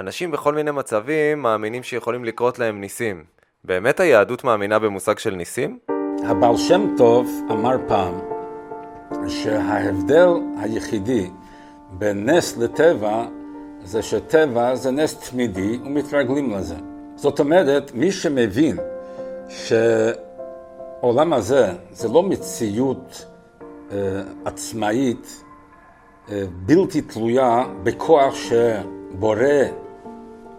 אנשים בכל מיני מצבים מאמינים שיכולים לקרות להם ניסים. באמת היהדות מאמינה במושג של ניסים? הבעל שם טוב אמר פעם שההבדל היחידי בין נס לטבע זה שטבע זה נס תמידי ומתרגלים לזה. זאת אומרת, מי שמבין שהעולם הזה זה לא מציאות אה, עצמאית, אה, בלתי תלויה בכוח שבורא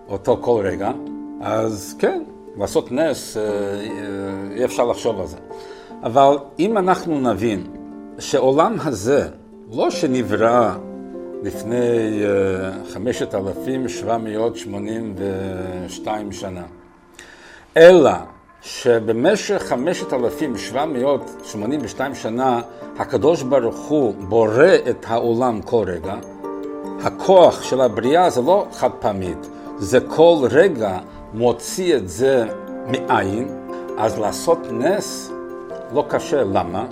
אותו כל רגע, אז כן, לעשות נס, אה, אה, אי אפשר לחשוב על זה. אבל אם אנחנו נבין שעולם הזה, לא שנברא לפני 5,782 שנה, אלא שבמשך 5,782 שנה הקדוש ברוך הוא בורא את העולם כל רגע, הכוח של הבריאה זה לא חד פעמית, זה כל רגע מוציא את זה מאין, אז לעשות נס לא קשה. למה?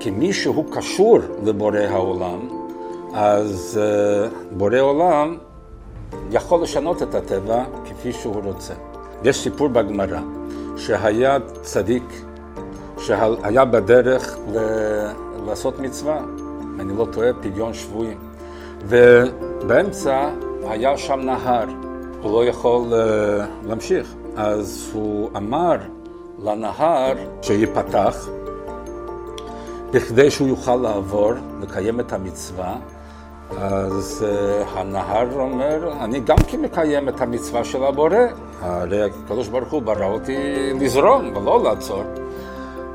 כי מי שהוא קשור לבורא העולם, אז uh, בורא עולם יכול לשנות את הטבע כפי שהוא רוצה. יש סיפור בגמרא, שהיה צדיק שהיה בדרך ל- לעשות מצווה, אני לא טועה, פדיון שבויים. ובאמצע היה שם נהר, הוא לא יכול uh, להמשיך. אז הוא אמר לנהר שייפתח, בכדי שהוא יוכל לעבור, לקיים את המצווה. אז uh, הנהר אומר, אני גם כן מקיים את המצווה של הבורא. הרי הקדוש ברוך הוא ברא אותי לזרום ולא לעצור.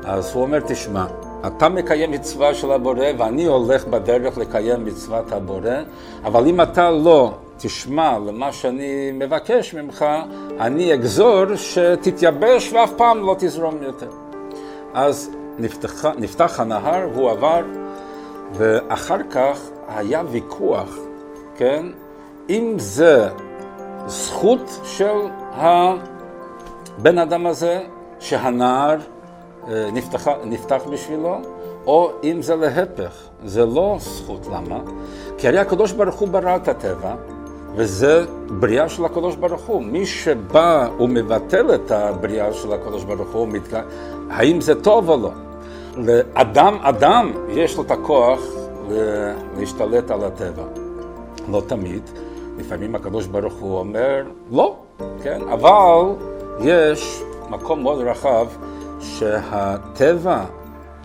אז הוא אומר, תשמע, אתה מקיים מצווה של הבורא ואני הולך בדרך לקיים מצוות הבורא, אבל אם אתה לא תשמע למה שאני מבקש ממך, אני אגזור שתתייבש ואף פעם לא תזרום יותר. אז נפתח, נפתח הנהר, הוא עבר, ואחר כך היה ויכוח, כן? אם זה זכות של הבן אדם הזה, שהנהר אה, נפתח, נפתח בשבילו, או אם זה להפך, זה לא זכות. למה? כי הרי הקדוש ברוך הוא ברא את הטבע, וזה בריאה של הקדוש ברוך הוא. מי שבא ומבטל את הבריאה של הקדוש ברוך הוא, מתק... האם זה טוב או לא? לאדם, אדם, יש לו את הכוח להשתלט על הטבע. לא תמיד. לפעמים הקדוש ברוך הוא אומר לא, כן? אבל יש מקום מאוד רחב שהטבע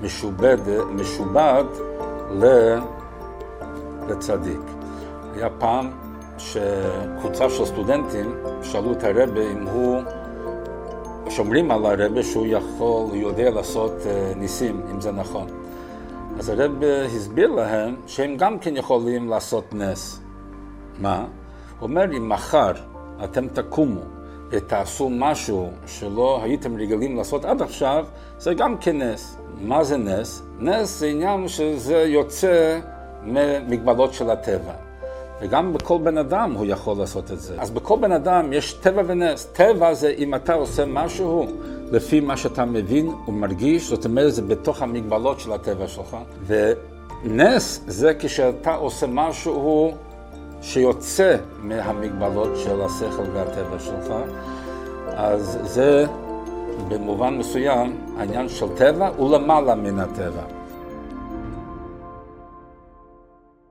משובד, משובד לצדיק. היה פעם שקבוצה של סטודנטים שאלו את הרבה אם הוא, שומרים על הרבה שהוא יכול, יודע לעשות אה, ניסים, אם זה נכון. אז הרבה הסביר להם שהם גם כן יכולים לעשות נס. מה? הוא אומר, אם מחר אתם תקומו ותעשו משהו שלא הייתם רגילים לעשות עד עכשיו, זה גם כן נס. מה זה נס? נס זה עניין שזה יוצא ממגבלות של הטבע. וגם בכל בן אדם הוא יכול לעשות את זה. אז בכל בן אדם יש טבע ונס. טבע זה אם אתה עושה משהו לפי מה שאתה מבין ומרגיש, זאת אומרת זה בתוך המגבלות של הטבע שלך. ונס זה כשאתה עושה משהו שיוצא מהמגבלות של השכל והטבע שלך. אז זה במובן מסוים העניין של טבע הוא למעלה מן הטבע.